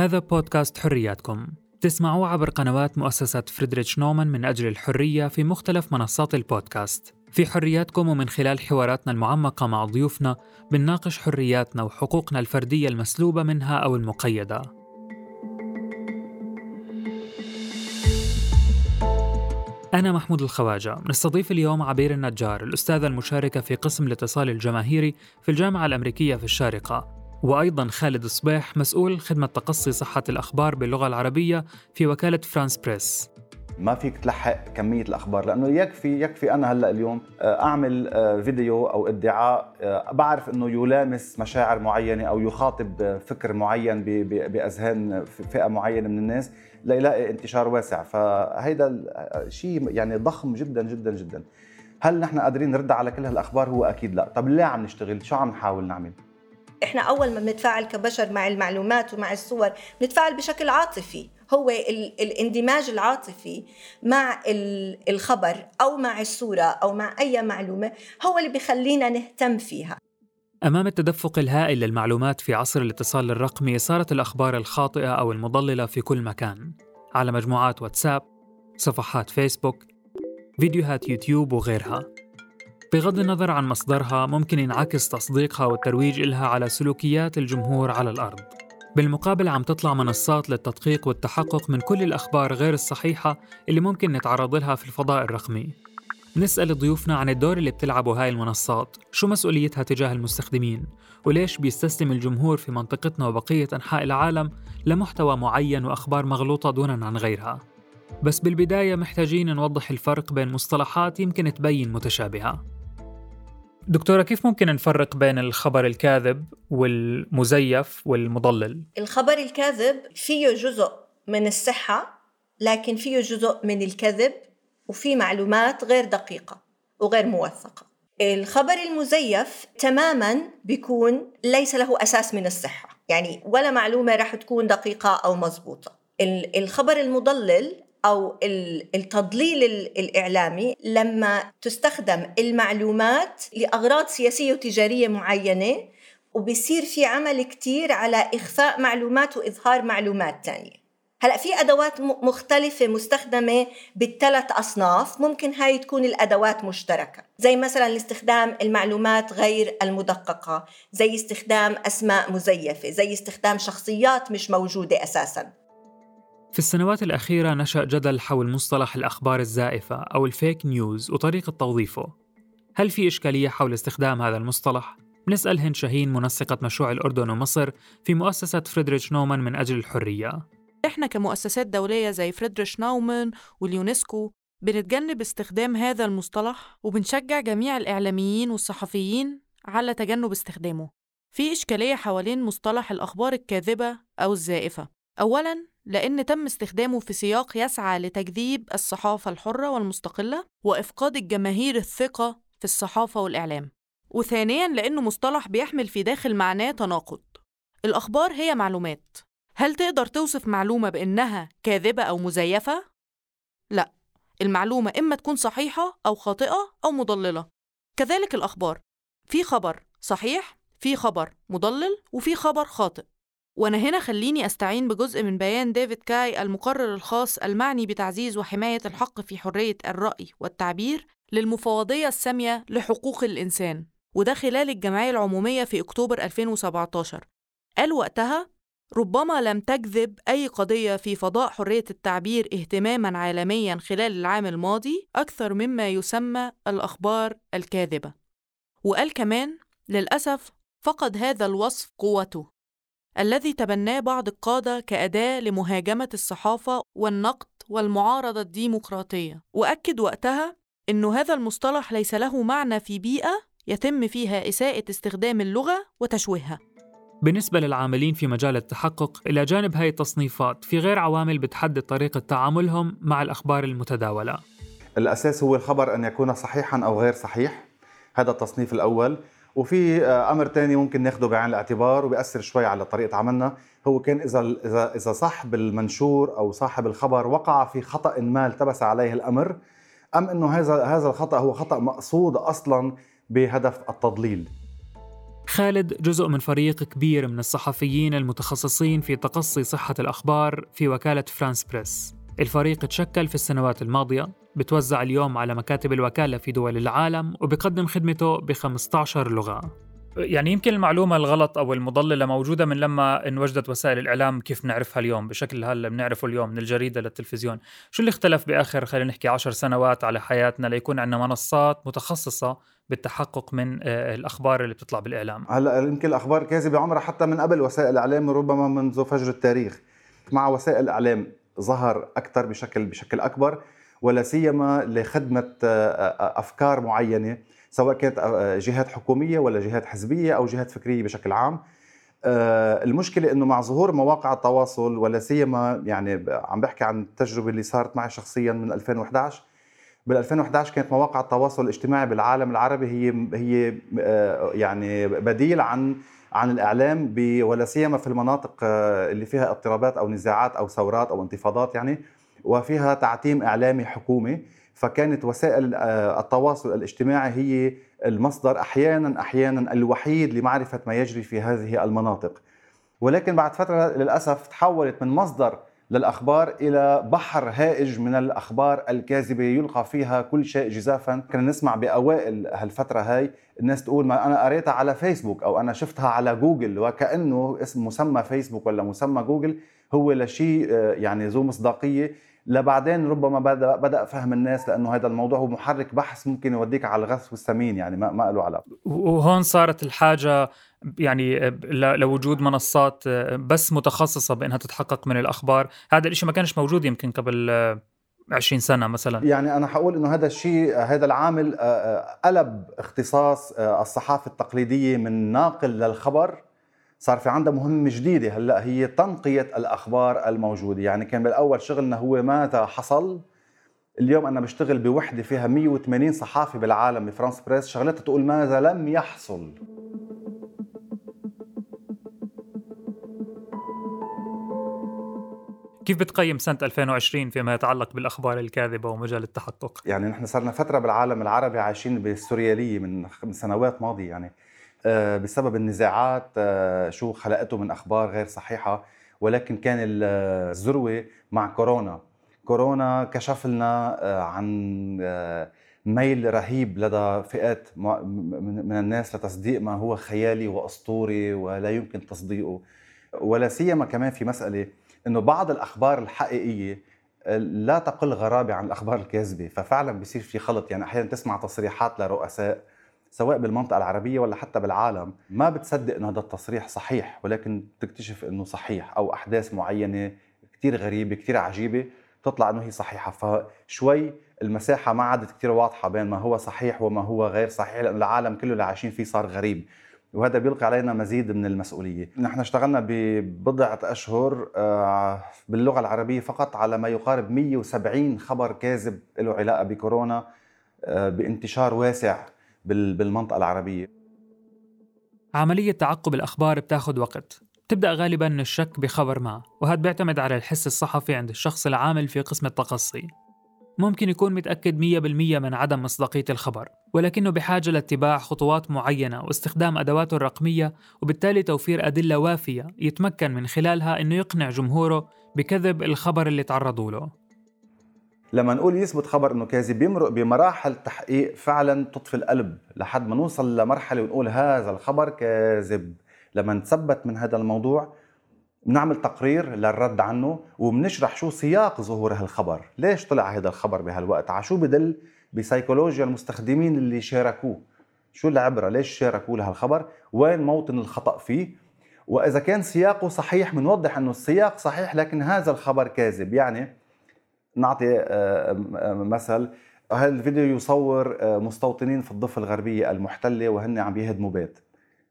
هذا بودكاست حرياتكم. تسمعوه عبر قنوات مؤسسة فريدريتش نومان من أجل الحرية في مختلف منصات البودكاست. في حرياتكم ومن خلال حواراتنا المعمقة مع ضيوفنا بنناقش حرياتنا وحقوقنا الفردية المسلوبة منها أو المقيدة. أنا محمود الخواجة. نستضيف اليوم عبير النجار الأستاذة المشاركة في قسم الاتصال الجماهيري في الجامعة الأمريكية في الشارقة. وأيضا خالد صبيح مسؤول خدمة تقصي صحة الأخبار باللغة العربية في وكالة فرانس بريس. ما فيك تلحق كمية الأخبار لأنه يكفي يكفي أنا هلأ اليوم آه، أعمل آه، فيديو أو إدعاء آه، بعرف أنه يلامس مشاعر معينة أو يخاطب فكر معين بأذهان فئة معينة من الناس ليلاقي انتشار واسع. فهيدا شيء يعني ضخم جدا جدا جدا. هل نحن قادرين نرد على كل هالأخبار؟ هو أكيد لا. طب ليه عم نشتغل؟ شو عم نحاول نعمل؟ إحنا أول ما بنتفاعل كبشر مع المعلومات ومع الصور بنتفاعل بشكل عاطفي هو الاندماج العاطفي مع الخبر أو مع الصورة أو مع أي معلومة هو اللي بيخلينا نهتم فيها. أمام التدفق الهائل للمعلومات في عصر الاتصال الرقمي صارت الأخبار الخاطئة أو المضللة في كل مكان على مجموعات واتساب، صفحات فيسبوك، فيديوهات يوتيوب وغيرها. بغض النظر عن مصدرها ممكن ينعكس تصديقها والترويج إلها على سلوكيات الجمهور على الأرض. بالمقابل عم تطلع منصات للتدقيق والتحقق من كل الأخبار غير الصحيحة اللي ممكن نتعرض لها في الفضاء الرقمي. نسأل ضيوفنا عن الدور اللي بتلعبه هاي المنصات شو مسؤوليتها تجاه المستخدمين؟ وليش بيستسلم الجمهور في منطقتنا وبقية أنحاء العالم لمحتوى معين وأخبار مغلوطة دونا عن غيرها؟ بس بالبداية محتاجين نوضح الفرق بين مصطلحات يمكن تبين متشابهة. دكتورة كيف ممكن نفرق بين الخبر الكاذب والمزيف والمضلل؟ الخبر الكاذب فيه جزء من الصحة لكن فيه جزء من الكذب وفي معلومات غير دقيقة وغير موثقة الخبر المزيف تماما بيكون ليس له أساس من الصحة يعني ولا معلومة راح تكون دقيقة أو مضبوطة الخبر المضلل أو التضليل الإعلامي لما تستخدم المعلومات لأغراض سياسية وتجارية معينة وبصير في عمل كتير على إخفاء معلومات وإظهار معلومات تانية. هلأ في أدوات مختلفة مستخدمة بالثلاث أصناف ممكن هاي تكون الأدوات مشتركة. زي مثلا استخدام المعلومات غير المدققة زي استخدام أسماء مزيفة زي استخدام شخصيات مش موجودة أساسا. في السنوات الأخيرة نشأ جدل حول مصطلح الأخبار الزائفة أو ال fake news وطريقة توظيفه. هل في إشكالية حول استخدام هذا المصطلح؟ نسأل هند شاهين منسقة مشروع الأردن ومصر في مؤسسة فريدريش نومان من أجل الحرية. إحنا كمؤسسات دولية زي فريدريش نومان واليونسكو بنتجنب استخدام هذا المصطلح وبنشجع جميع الإعلاميين والصحفيين على تجنب استخدامه. في إشكالية حوالين مصطلح الأخبار الكاذبة أو الزائفة. أولاً لأن تم استخدامه في سياق يسعى لتجذيب الصحافة الحرة والمستقلة وإفقاد الجماهير الثقة في الصحافة والإعلام. وثانياً لأنه مصطلح بيحمل في داخل معناه تناقض. الأخبار هي معلومات. هل تقدر توصف معلومة بإنها كاذبة أو مزيفة؟ لا. المعلومة إما تكون صحيحة أو خاطئة أو مضللة. كذلك الأخبار. في خبر صحيح في خبر مضلل وفي خبر خاطئ. وأنا هنا خليني أستعين بجزء من بيان ديفيد كاي المقرر الخاص المعني بتعزيز وحماية الحق في حرية الرأي والتعبير للمفوضية السامية لحقوق الإنسان وده خلال الجمعية العمومية في أكتوبر 2017 قال وقتها ربما لم تجذب أي قضية في فضاء حرية التعبير اهتماماً عالمياً خلال العام الماضي أكثر مما يسمى الأخبار الكاذبة وقال كمان للأسف فقد هذا الوصف قوته الذي تبناه بعض القادة كأداة لمهاجمة الصحافة والنقد والمعارضة الديمقراطية. وأكد وقتها أن هذا المصطلح ليس له معنى في بيئة يتم فيها إساءة استخدام اللغة وتشويهها. بالنسبة للعاملين في مجال التحقق إلى جانب هاي التصنيفات في غير عوامل بتحدد طريقة تعاملهم مع الأخبار المتداولة. الأساس هو الخبر أن يكون صحيحا أو غير صحيح. هذا التصنيف الأول. وفي آه، أمر ثاني ممكن ناخده بعين الاعتبار وبيأثر شوي على طريقة عملنا هو كان إذا إذا إذا صاحب المنشور أو صاحب الخبر وقع في خطأ ما التبس عليه الأمر أم إنه هذا هذا الخطأ هو خطأ مقصود أصلا بهدف التضليل. خالد جزء من فريق كبير من الصحفيين المتخصصين في تقصي صحة الأخبار في وكالة فرانس بريس. الفريق تشكل في السنوات الماضية بتوزع اليوم على مكاتب الوكالة في دول العالم وبقدم خدمته ب 15 لغة. يعني يمكن المعلومة الغلط أو المضللة موجودة من لما انوجدت وسائل الإعلام كيف نعرفها اليوم بشكل هلا بنعرفه اليوم من الجريدة للتلفزيون. شو اللي اختلف بآخر؟ خلينا نحكي عشر سنوات على حياتنا ليكون عندنا منصات متخصصة بالتحقق من آه، الأخبار اللي بتطلع بالإعلام. هلأ يمكن الأخبار كاذبة عمرها حتى من قبل وسائل الإعلام ربما منذ فجر التاريخ. مع وسائل الإعلام ظهر أكثر بشكل بشكل أكبر. ولا سيما لخدمة آه، آه، أفكار معينة سواء كانت آه، جهات حكومية ولا جهات حزبية أو جهات فكرية بشكل عام. المشكلة إنه مع ظهور مواقع التواصل ولا سيما يعني عم بحكي عن التجربة اللي صارت معي شخصيا من 2011 بال 2011 كانت مواقع التواصل الاجتماعي بالعالم العربي هي هي يعني بديل عن عن الإعلام ولا سيما في المناطق اللي فيها اضطرابات أو نزاعات أو ثورات أو انتفاضات يعني. وفيها تعتيم إعلامي حكومي فكانت وسائل آه، التواصل الاجتماعي هي المصدر أحيانا أحيانا الوحيد لمعرفة ما يجري في هذه المناطق. ولكن بعد فترة للأسف تحولت من مصدر للأخبار إلى بحر هائج من الأخبار الكاذبة يلقى فيها كل شيء جزافا. كنا نسمع بأوائل هالفترة هاي الناس تقول ما أنا قريتها على فيسبوك أو أنا شفتها على جوجل وكأنه اسم مسمى فيسبوك ولا مسمى جوجل هو لشيء آه، يعني ذو مصداقية لبعدين ربما بدا بدأ فهم الناس لأنه هذا الموضوع هو محرك بحث ممكن يوديك على الغث والسمين يعني ما ما له علاقة. وهون صارت الحاجة يعني لوجود منصات بس متخصصة بأنها تتحقق من الأخبار. هذا الشيء ما كانش موجود يمكن قبل 20 سنة مثلا. يعني أنا حقول إنه هذا الشيء هذا العامل آه، آه، قلب اختصاص آه، الصحافة التقليدية من ناقل للخبر. صار في عندها مهمة جديدة. هلأ هي تنقية الأخبار الموجودة. يعني كان بالأول شغلنا هو ماذا حصل؟ اليوم أنا بشتغل بوحدة فيها 180 صحافي بالعالم بفرانس بريس. شغلتها تقول ماذا لم يحصل. كيف بتقيم سنة 2020 فيما يتعلق بالأخبار الكاذبة ومجال التحقق؟ يعني نحن صرنا فترة بالعالم العربي عايشين بالسوريالية من سنوات ماضية يعني. بسبب النزاعات آه، شو خلقته من أخبار غير صحيحة ولكن كان الذروة مع كورونا. كورونا كشف لنا آه، عن ميل رهيب لدى فئات من الناس لتصديق ما هو خيالي وأسطوري ولا يمكن تصديقه. ولا سيما كمان في مسألة إنه بعض الأخبار الحقيقية لا تقل غرابة عن الأخبار الكاذبة. ففعلا بيصير في خلط. يعني أحيانا تسمع تصريحات لرؤساء سواء بالمنطقة العربية ولا حتى بالعالم ما بتصدق انه هذا التصريح صحيح ولكن تكتشف إنه صحيح أو أحداث معينة كثير غريبة كثير عجيبة تطلع إنه هي صحيحة. فشوي المساحة ما عادت كثير واضحة بين ما هو صحيح وما هو غير صحيح لأن العالم كله اللي عايشين فيه صار غريب. وهذا بيلقي علينا مزيد من المسؤولية. نحن اشتغلنا ببضعة أشهر آه، باللغة العربية فقط على ما يقارب 170 خبر كاذب له علاقة بكورونا آه، بانتشار واسع. بالمنطقة العربية. عملية تعقب الأخبار بتاخد وقت. تبدأ غالبا الشك بخبر ما وهذا بيعتمد على الحس الصحفي عند الشخص العامل في قسم التقصي ممكن يكون متأكد 100% من عدم مصداقية الخبر ولكنه بحاجة لاتباع خطوات معينة واستخدام أدواته الرقمية وبالتالي توفير أدلة وافية يتمكن من خلالها أنه يقنع جمهوره بكذب الخبر اللي تعرضوا له. لما نقول يثبت خبر إنه كاذب بيمرق بمراحل تحقيق فعلا تطفي القلب لحد ما نوصل لمرحلة ونقول هذا الخبر كاذب. لما نثبت من هذا الموضوع بنعمل تقرير للرد عنه وبنشرح شو سياق ظهور هالخبر. ليش طلع هذا الخبر بهالوقت؟ على شو بدل بسيكولوجيا المستخدمين اللي شاركوه؟ شو العبرة؟ ليش شاركوا لهالخبر؟ وين موطن الخطأ فيه؟ وإذا كان سياقه صحيح بنوضح إنه السياق صحيح لكن هذا الخبر كاذب. يعني نعطي آه، مثل هذا الفيديو يصور آه، مستوطنين في الضفة الغربية المحتلة وهن عم بيهدموا بيت؟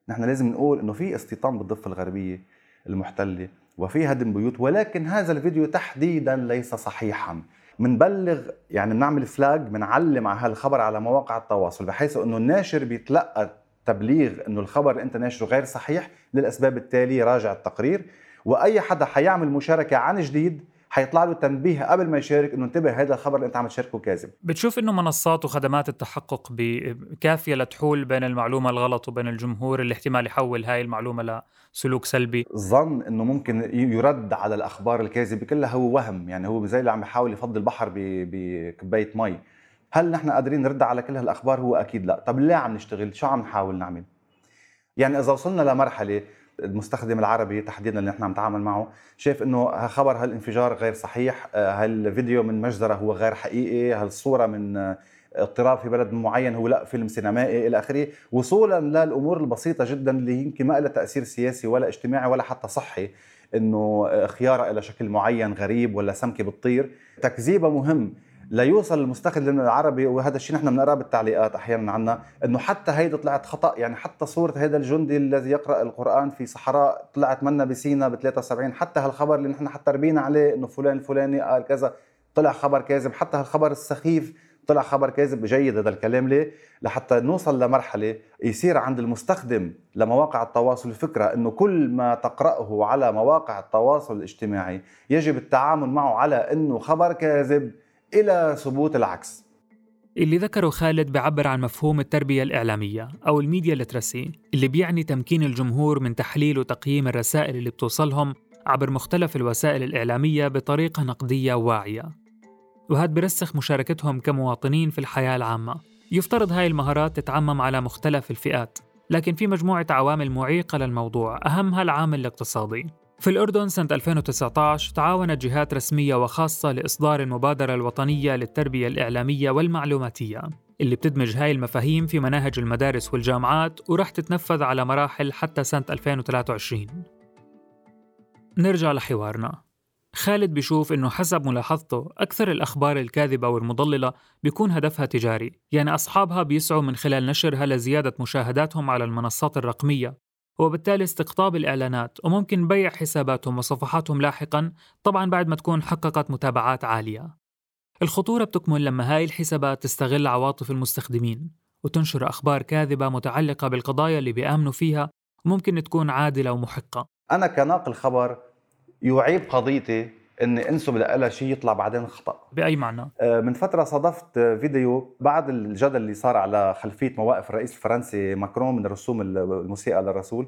نحن لازم نقول إنه في استيطان بالضفة الغربية المحتلة وفي هدم بيوت ولكن هذا الفيديو تحديدا ليس صحيحا. بنبلغ يعني بنعمل فلاج بنعلم على هالخبر على مواقع التواصل بحيث إنه الناشر بيتلقى تبليغ إنه الخبر اللي أنت ناشره غير صحيح للأسباب التالية راجع التقرير. وأي حدا حيعمل مشاركة عن جديد حيطلع له تنبيه قبل ما يشارك إنه انتبه هذا الخبر اللي أنت عم تشاركه كاذب. بتشوف إنه منصات وخدمات التحقق كافية لتحول بين المعلومة الغلط وبين الجمهور اللي احتمال يحول هاي المعلومة لسلوك سلبي؟ ظن إنه ممكن يرد على الأخبار الكاذبة كلها هو وهم يعني هو زي اللي عم يحاول يفضي البحر بكباية مي. هل نحن قادرين نرد على كل هالأخبار؟ هو أكيد لا. طب ليه عم نشتغل؟ شو عم نحاول نعمل؟ يعني إذا وصلنا لمرحلة المستخدم العربي تحديدا اللي نحن عم نتعامل معه شايف إنه خبر هالانفجار غير صحيح؟ هالفيديو من مجزرة هو غير حقيقي؟ هالصوره من اضطراب في بلد معين هو لا فيلم سينمائي إلى آخره؟ وصولا للامور البسيطة جدا اللي يمكن ما لها تأثير سياسي ولا اجتماعي ولا حتى صحي إنه خيارة إلى شكل معين غريب ولا سمكة بتطير. تكذيبها مهم ليوصل المستخدم العربي وهذا الشيء نحن بنقراه بالتعليقات أحيانا عنا إنه حتى هيدي طلعت خطأ يعني حتى صورة هذا الجندي الذي يقرأ القرآن في صحراء طلعت منا بسينا ب 73 حتى هالخبر اللي نحن حتى ربينا عليه إنه فلان الفلاني قال كذا طلع خبر كاذب حتى هالخبر السخيف طلع خبر كاذب جيد هذا الكلام ليه؟ لحتى نوصل لمرحلة يصير عند المستخدم لمواقع التواصل الفكرة أنه كل ما تقرأه على مواقع التواصل الاجتماعي يجب التعامل معه على أنه خبر كاذب إلى ثبوت العكس. اللي ذكره خالد بعبر عن مفهوم التربية الإعلامية أو الميديا لترسي اللي بيعني تمكين الجمهور من تحليل وتقييم الرسائل اللي بتوصلهم عبر مختلف الوسائل الإعلامية بطريقة نقدية واعية. وهذا برسخ مشاركتهم كمواطنين في الحياة العامة. يفترض هاي المهارات تتعمم على مختلف الفئات لكن في مجموعة عوامل معيقة للموضوع أهمها العامل الاقتصادي. في الأردن سنة 2019 تعاونت جهات رسمية وخاصة لإصدار المبادرة الوطنية للتربية الإعلامية والمعلوماتية اللي بتدمج هاي المفاهيم في مناهج المدارس والجامعات ورح تتنفذ على مراحل حتى سنة 2023 نرجع لحوارنا. خالد بيشوف إنه حسب ملاحظته أكثر الأخبار الكاذبة والمضللة بيكون هدفها تجاري يعني أصحابها بيسعوا من خلال نشرها لزيادة مشاهداتهم على المنصات الرقمية وبالتالي استقطاب الإعلانات وممكن بيع حساباتهم وصفحاتهم لاحقا طبعا بعد ما تكون حققت متابعات عالية. الخطورة بتكمن لما هاي الحسابات تستغل عواطف المستخدمين وتنشر أخبار كاذبة متعلقة بالقضايا اللي بيآمنوا فيها وممكن تكون عادلة ومحقة. أنا كناقل خبر يعيب قضيتي اني انسب لها شيء يطلع بعدين خطأ. بأي معنى؟ آه، من فترة صادفت فيديو بعد الجدل اللي صار على خلفية مواقف الرئيس الفرنسي ماكرون من رسوم الموسيقى للرسول.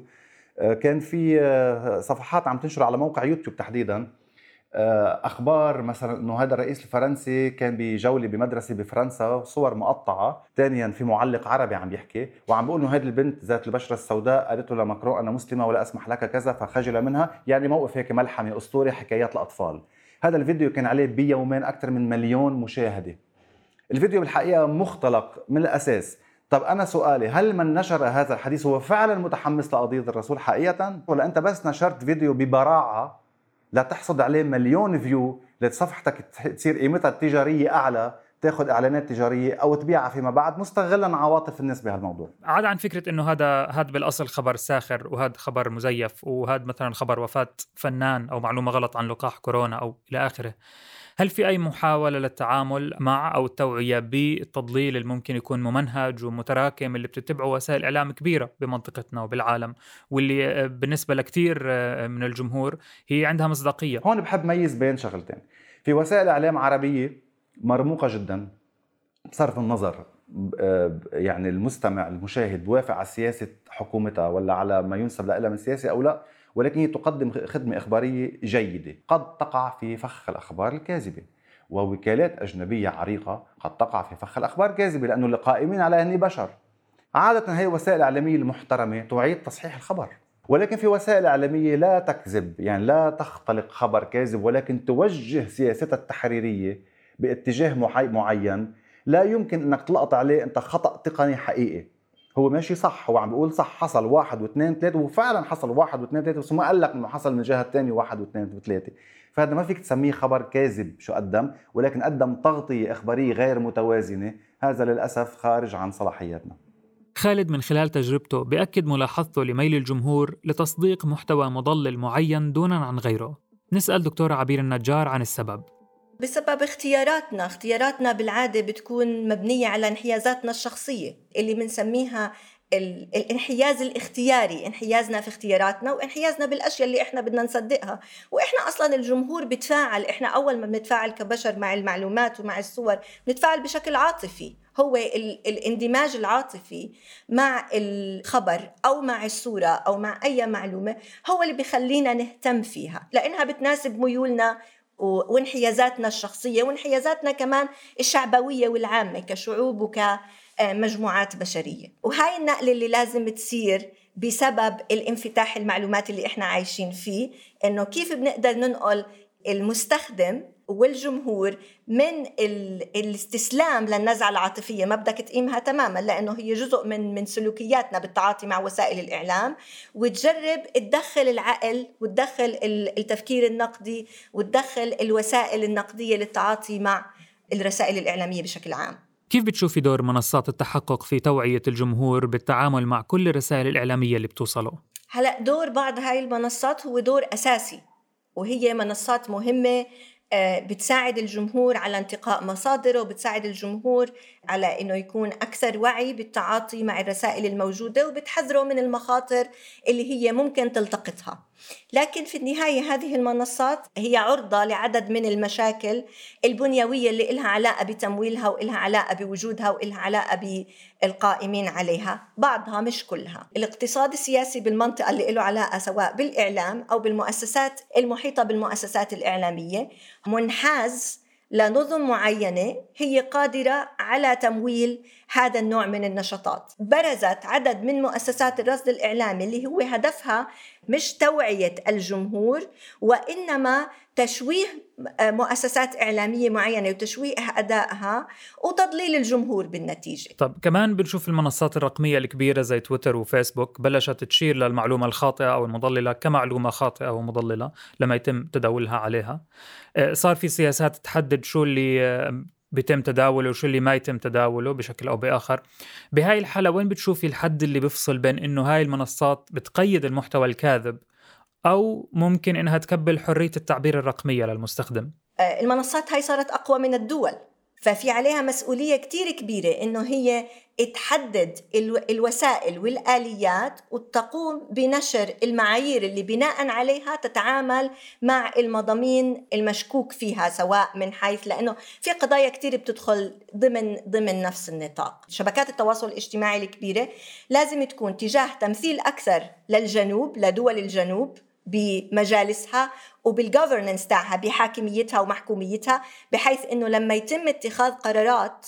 آه، كان في آه، صفحات عم تنشر على موقع يوتيوب تحديدا. أخبار مثلا إنه هذا الرئيس الفرنسي كان بجولة بمدرسة بفرنسا صور مقطعة. ثانيا في معلق عربي عم بيحكي وعم بيقول إنه هذه البنت ذات البشرة السوداء قالت له لماكرون أنا مسلمة ولا أسمح لك كذا فخجل منها. يعني موقف هيك ملحمي أسطوري حكايات الأطفال. هذا الفيديو كان عليه بيومين أكثر من مليون مشاهدة. الفيديو بالحقيقة مختلق من الأساس. طب أنا سؤالي هل من نشر هذا الحديث هو فعلا متحمس لقضية الرسول حقيقه؟ ولا أنت بس نشرت فيديو ببراعة لتحصد عليه مليون فيو لصفحتك تصير قيمتها التجارية أعلى تاخذ إعلانات تجارية أو تبيعها فيما بعد مستغلا عواطف الناس بهالموضوع. عاد عن فكرة إنه هذا هذا بالأصل خبر ساخر وهذا خبر مزيف وهذا مثلا خبر وفاة فنان أو معلومة غلط عن لقاح كورونا أو إلى آخره. هل في أي محاولة للتعامل مع أو التوعية بالتضليل اللي ممكن يكون ممنهج ومتراكم اللي بتتبعه وسائل إعلام كبيرة بمنطقتنا وبالعالم واللي آه، بالنسبة لكثير آه، من الجمهور هي عندها مصداقية؟ هون بحب ميز بين شغلتين. في وسائل إعلام عربية مرموقة جدا بصرف النظر آه، يعني المستمع المشاهد بوافق على سياسة حكومتها ولا على ما ينسب لها من سياسة أو لا ولكن هي تقدم خدمة إخبارية جيدة. قد تقع في فخ الأخبار الكاذبة. ووكالات أجنبية عريقة قد تقع في فخ الأخبار الكاذبة لأنه القائمين عليها هن بشر. عادة هي الوسائل الإعلامية المحترمة تعيد تصحيح الخبر. ولكن في وسائل إعلامية لا تكذب يعني لا تختلق خبر كاذب ولكن توجه سياستها التحريرية باتجاه معين. لا يمكن إنك تلقط عليه أنت خطأ تقني حقيقي. هو ماشي صح هو عم بيقول صح حصل واحد واثنين ثلاثة وفعلا حصل واحد واثنين ثلاثة بس ما قال لك إنه حصل من الجهة الثانية واحد واثنين وثلاثة. فهذا ما فيك تسميه خبر كاذب شو قدم ولكن قدم تغطية إخبارية غير متوازنة. هذا للأسف خارج عن صلاحياتنا. خالد من خلال تجربته بأكد ملاحظته لميل الجمهور لتصديق محتوى مضلل معين دونا عن غيره. نسأل دكتورة عبير النجار عن السبب. بسبب اختياراتنا. اختياراتنا بالعادة بتكون مبنية على انحيازاتنا الشخصية اللي بنسميها الانحياز الاختياري. انحيازنا في اختياراتنا وانحيازنا بالأشياء اللي إحنا بدنا نصدقها. وإحنا أصلا الجمهور بتفاعل. إحنا أول ما بنتفاعل كبشر مع المعلومات ومع الصور بنتفاعل بشكل عاطفي. هو الاندماج العاطفي مع الخبر أو مع الصورة أو مع أي معلومة هو اللي بخلينا نهتم فيها. لأنها بتناسب ميولنا وانحيازاتنا الشخصية وانحيازاتنا كمان الشعبوية والعامة كشعوب وك مجموعات بشرية. وهاي النقلة اللي لازم تصير بسبب الانفتاح المعلومات اللي إحنا عايشين فيه إنه كيف بنقدر ننقل المستخدم والجمهور من الاستسلام للنزعة العاطفية ما بدك تقيمها تماما لأنه هي جزء من من سلوكياتنا بالتعاطي مع وسائل الإعلام وتجرب تدخل العقل وتدخل التفكير النقدي وتدخل الوسائل النقدية للتعاطي مع الرسائل الإعلامية بشكل عام كيف بتشوفي دور منصات التحقق في توعية الجمهور بالتعامل مع كل الرسائل الإعلامية اللي بتوصله؟ هلأ دور بعض هاي المنصات هو دور أساسي وهي منصات مهمة بتساعد الجمهور على انتقاء مصادره وبتساعد الجمهور على إنه يكون أكثر وعي بالتعاطي مع الرسائل الموجودة وبتحذره من المخاطر اللي هي ممكن تلتقطها. لكن في النهاية هذه المنصات هي عرضة لعدد من المشاكل البنيوية اللي لها علاقة بتمويلها وإلها علاقة بوجودها وإلها علاقة بالقائمين عليها بعضها مش كلها. الاقتصاد السياسي بالمنطقة اللي له علاقة سواء بالإعلام أو بالمؤسسات المحيطة بالمؤسسات الإعلامية منحاز لنظم معينة هي قادرة على تمويل هذا النوع من النشاطات. برزت عدد من مؤسسات الرصد الإعلامي اللي هو هدفها مش توعية الجمهور وإنما تشويه مؤسسات إعلامية معينة وتشويه أدائها وتضليل الجمهور بالنتيجة. طب كمان بنشوف المنصات الرقمية الكبيرة زي تويتر وفيسبوك بلشت تشير للمعلومة الخاطئة أو المضللة كمعلومة خاطئة ومضللة لما يتم تداولها عليها. آه، صار في سياسات تحدد شو اللي آه، بيتم تداوله وشو اللي ما يتم تداوله بشكل أو بآخر. بهاي الحالة وين بتشوفي الحد اللي بيفصل بين إنه هاي المنصات بتقيد المحتوى الكاذب أو ممكن إنها تكبل حرية التعبير الرقمية للمستخدم؟ آه، المنصات هاي صارت أقوى من الدول. ففي عليها مسؤولية كتير كبيرة إنه هي تحدد الوسائل والآليات وتقوم بنشر المعايير اللي بناء عليها تتعامل مع المضامين المشكوك فيها سواء من حيث لأنه في قضايا كتير بتدخل ضمن ضمن نفس النطاق. شبكات التواصل الاجتماعي الكبيرة لازم تكون تجاه تمثيل أكثر للجنوب لدول الجنوب بمجالسها وبالجوفرنس تاعها بحاكميتها ومحكوميتها بحيث إنه لما يتم اتخاذ قرارات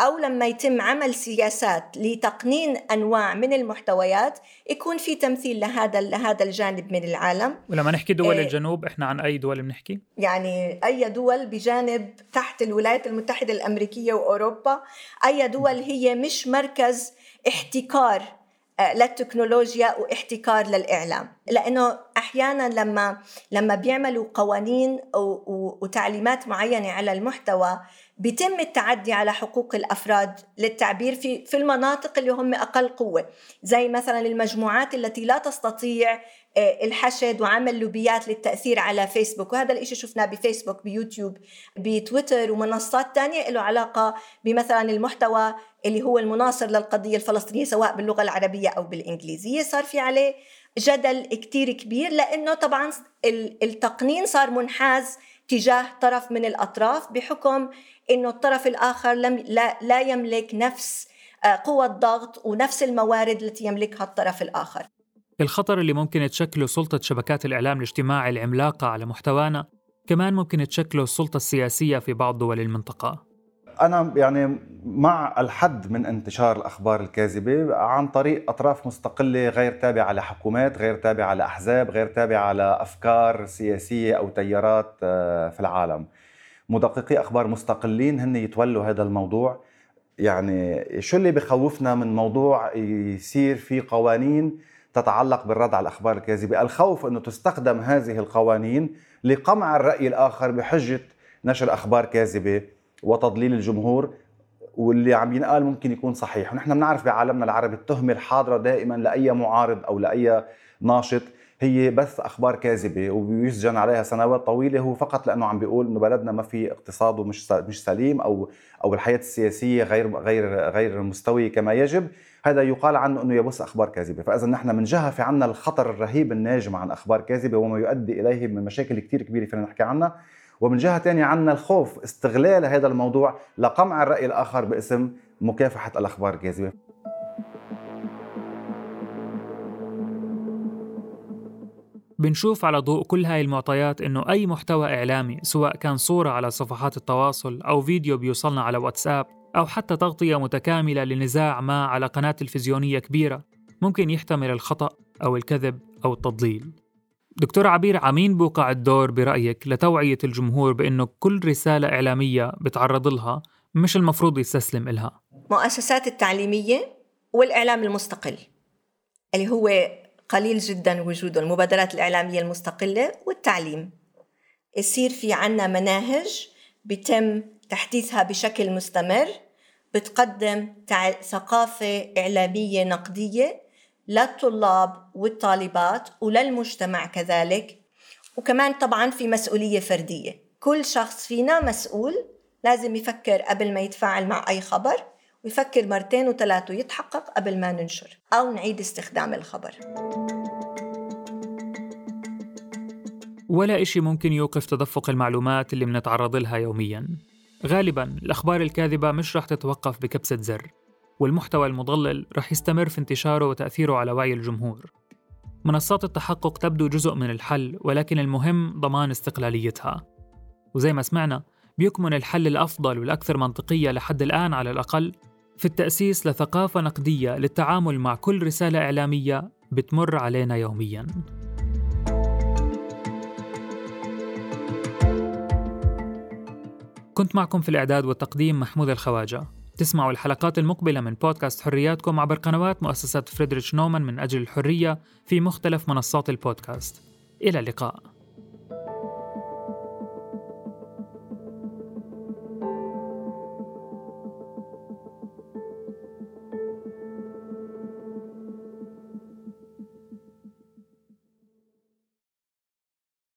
أو لما يتم عمل سياسات لتقنين أنواع من المحتويات يكون في تمثيل لهذا لهذا الجانب من العالم ولما نحكي دول إيه الجنوب إحنا عن أي دول بنحكي؟ يعني أي دول بجانب تحت الولايات المتحدة الأمريكية وأوروبا أي دول هي مش مركز احتكار للتكنولوجيا واحتكار للإعلام. لأنه أحيانا لما لما بيعملوا قوانين وتعليمات معينة على المحتوى بيتم التعدي على حقوق الأفراد للتعبير في في المناطق اللي هم أقل قوة زي مثلا المجموعات التي لا تستطيع آه، الحشد وعمل لوبيات للتأثير على فيسبوك وهذا الإشي شفناه بفيسبوك بيوتيوب بتويتر ومنصات تانية له علاقة بمثلا المحتوى اللي هو المناصر للقضية الفلسطينية سواء باللغة العربية أو بالإنجليزية. صار في عليه جدل كتير كبير لأنه طبعا التقنين صار منحاز تجاه طرف من الأطراف بحكم إنه الطرف الآخر لم لا, لا يملك نفس آه، قوة الضغط ونفس الموارد التي يملكها الطرف الآخر. الخطر اللي ممكن تشكله سلطة شبكات الإعلام الاجتماعي العملاقة على محتوانا كمان ممكن تشكله السلطة السياسية في بعض دول المنطقة. أنا يعني مع الحد من انتشار الأخبار الكاذبة عن طريق أطراف مستقلة غير تابعة لحكومات غير تابعة لأحزاب غير تابعة لأفكار سياسية أو تيارات آه، في العالم. مدققي أخبار مستقلين هن يتولوا هذا الموضوع. يعني شو اللي بخوفنا من موضوع يصير في قوانين تتعلق بالرد على الأخبار الكاذبة، الخوف إنه تستخدم هذه القوانين لقمع الرأي الآخر بحجة نشر أخبار كاذبة. وتضليل الجمهور واللي عم ينقال ممكن يكون صحيح، ونحن بنعرف بعالمنا العربي التهمة الحاضرة دائما لأي معارض أو لأي ناشط هي بث أخبار كاذبة ويسجن عليها سنوات طويلة. هو فقط لأنه عم بيقول إنه بلدنا ما في اقتصاد ومش مش سليم أو أو الحياة السياسية غير غير غير مستوية كما يجب. هذا يقال عنه إنه يبث أخبار كاذبة. فاذا نحن من جهه في عنا الخطر الرهيب الناجم عن أخبار كاذبة وما يؤدي إليه من مشاكل كثير كبيرة فينا نحكي عنها. ومن جهة ثانية عنا الخوف استغلال هذا الموضوع لقمع الرأي الآخر باسم مكافحة الأخبار الكاذبه بنشوف على ضوء كل هاي المعطيات إنه أي محتوى إعلامي سواء كان صورة على صفحات التواصل أو فيديو بيوصلنا على واتساب أو حتى تغطية متكاملة لنزاع ما على قناة تلفزيونية كبيرة ممكن يحتمل الخطأ أو الكذب أو التضليل. دكتور عبير عمين بوقع الدور برأيك لتوعية الجمهور بأنه كل رسالة إعلامية بتعرض لها مش المفروض يستسلم إلها؟ مؤسسات التعليمية والإعلام المستقل اللي هو قليل جدا وجوده المبادرات الإعلامية المستقلة والتعليم. يصير في عنا مناهج بيتم تحديثها بشكل مستمر بتقدم ثقافة إعلامية نقدية للطلاب والطالبات وللمجتمع كذلك. وكمان طبعا في مسؤولية فردية. كل شخص فينا مسؤول لازم يفكر قبل ما يتفاعل مع أي خبر ويفكر مرتين وثلاث ويتحقق قبل ما ننشر أو نعيد استخدام الخبر. ولا إشي ممكن يوقف تدفق المعلومات اللي منتعرض لها يومياً. غالباً الأخبار الكاذبة مش رح تتوقف بكبسة زر. والمحتوى المضلل رح يستمر في انتشاره وتأثيره على وعي الجمهور. منصات التحقق تبدو جزء من الحل ولكن المهم ضمان استقلاليتها. وزي ما سمعنا بيكمن الحل الأفضل والأكثر منطقية لحد الآن على الأقل في التأسيس لثقافة نقدية للتعامل مع كل رسالة إعلامية بتمر علينا يومياً. كنت معكم في الإعداد والتقديم محمود الخواجة. تسمعوا الحلقات المقبلة من بودكاست حرياتكم عبر قنوات مؤسسة فريدريش نومان من أجل الحرية في مختلف منصات البودكاست. إلى اللقاء.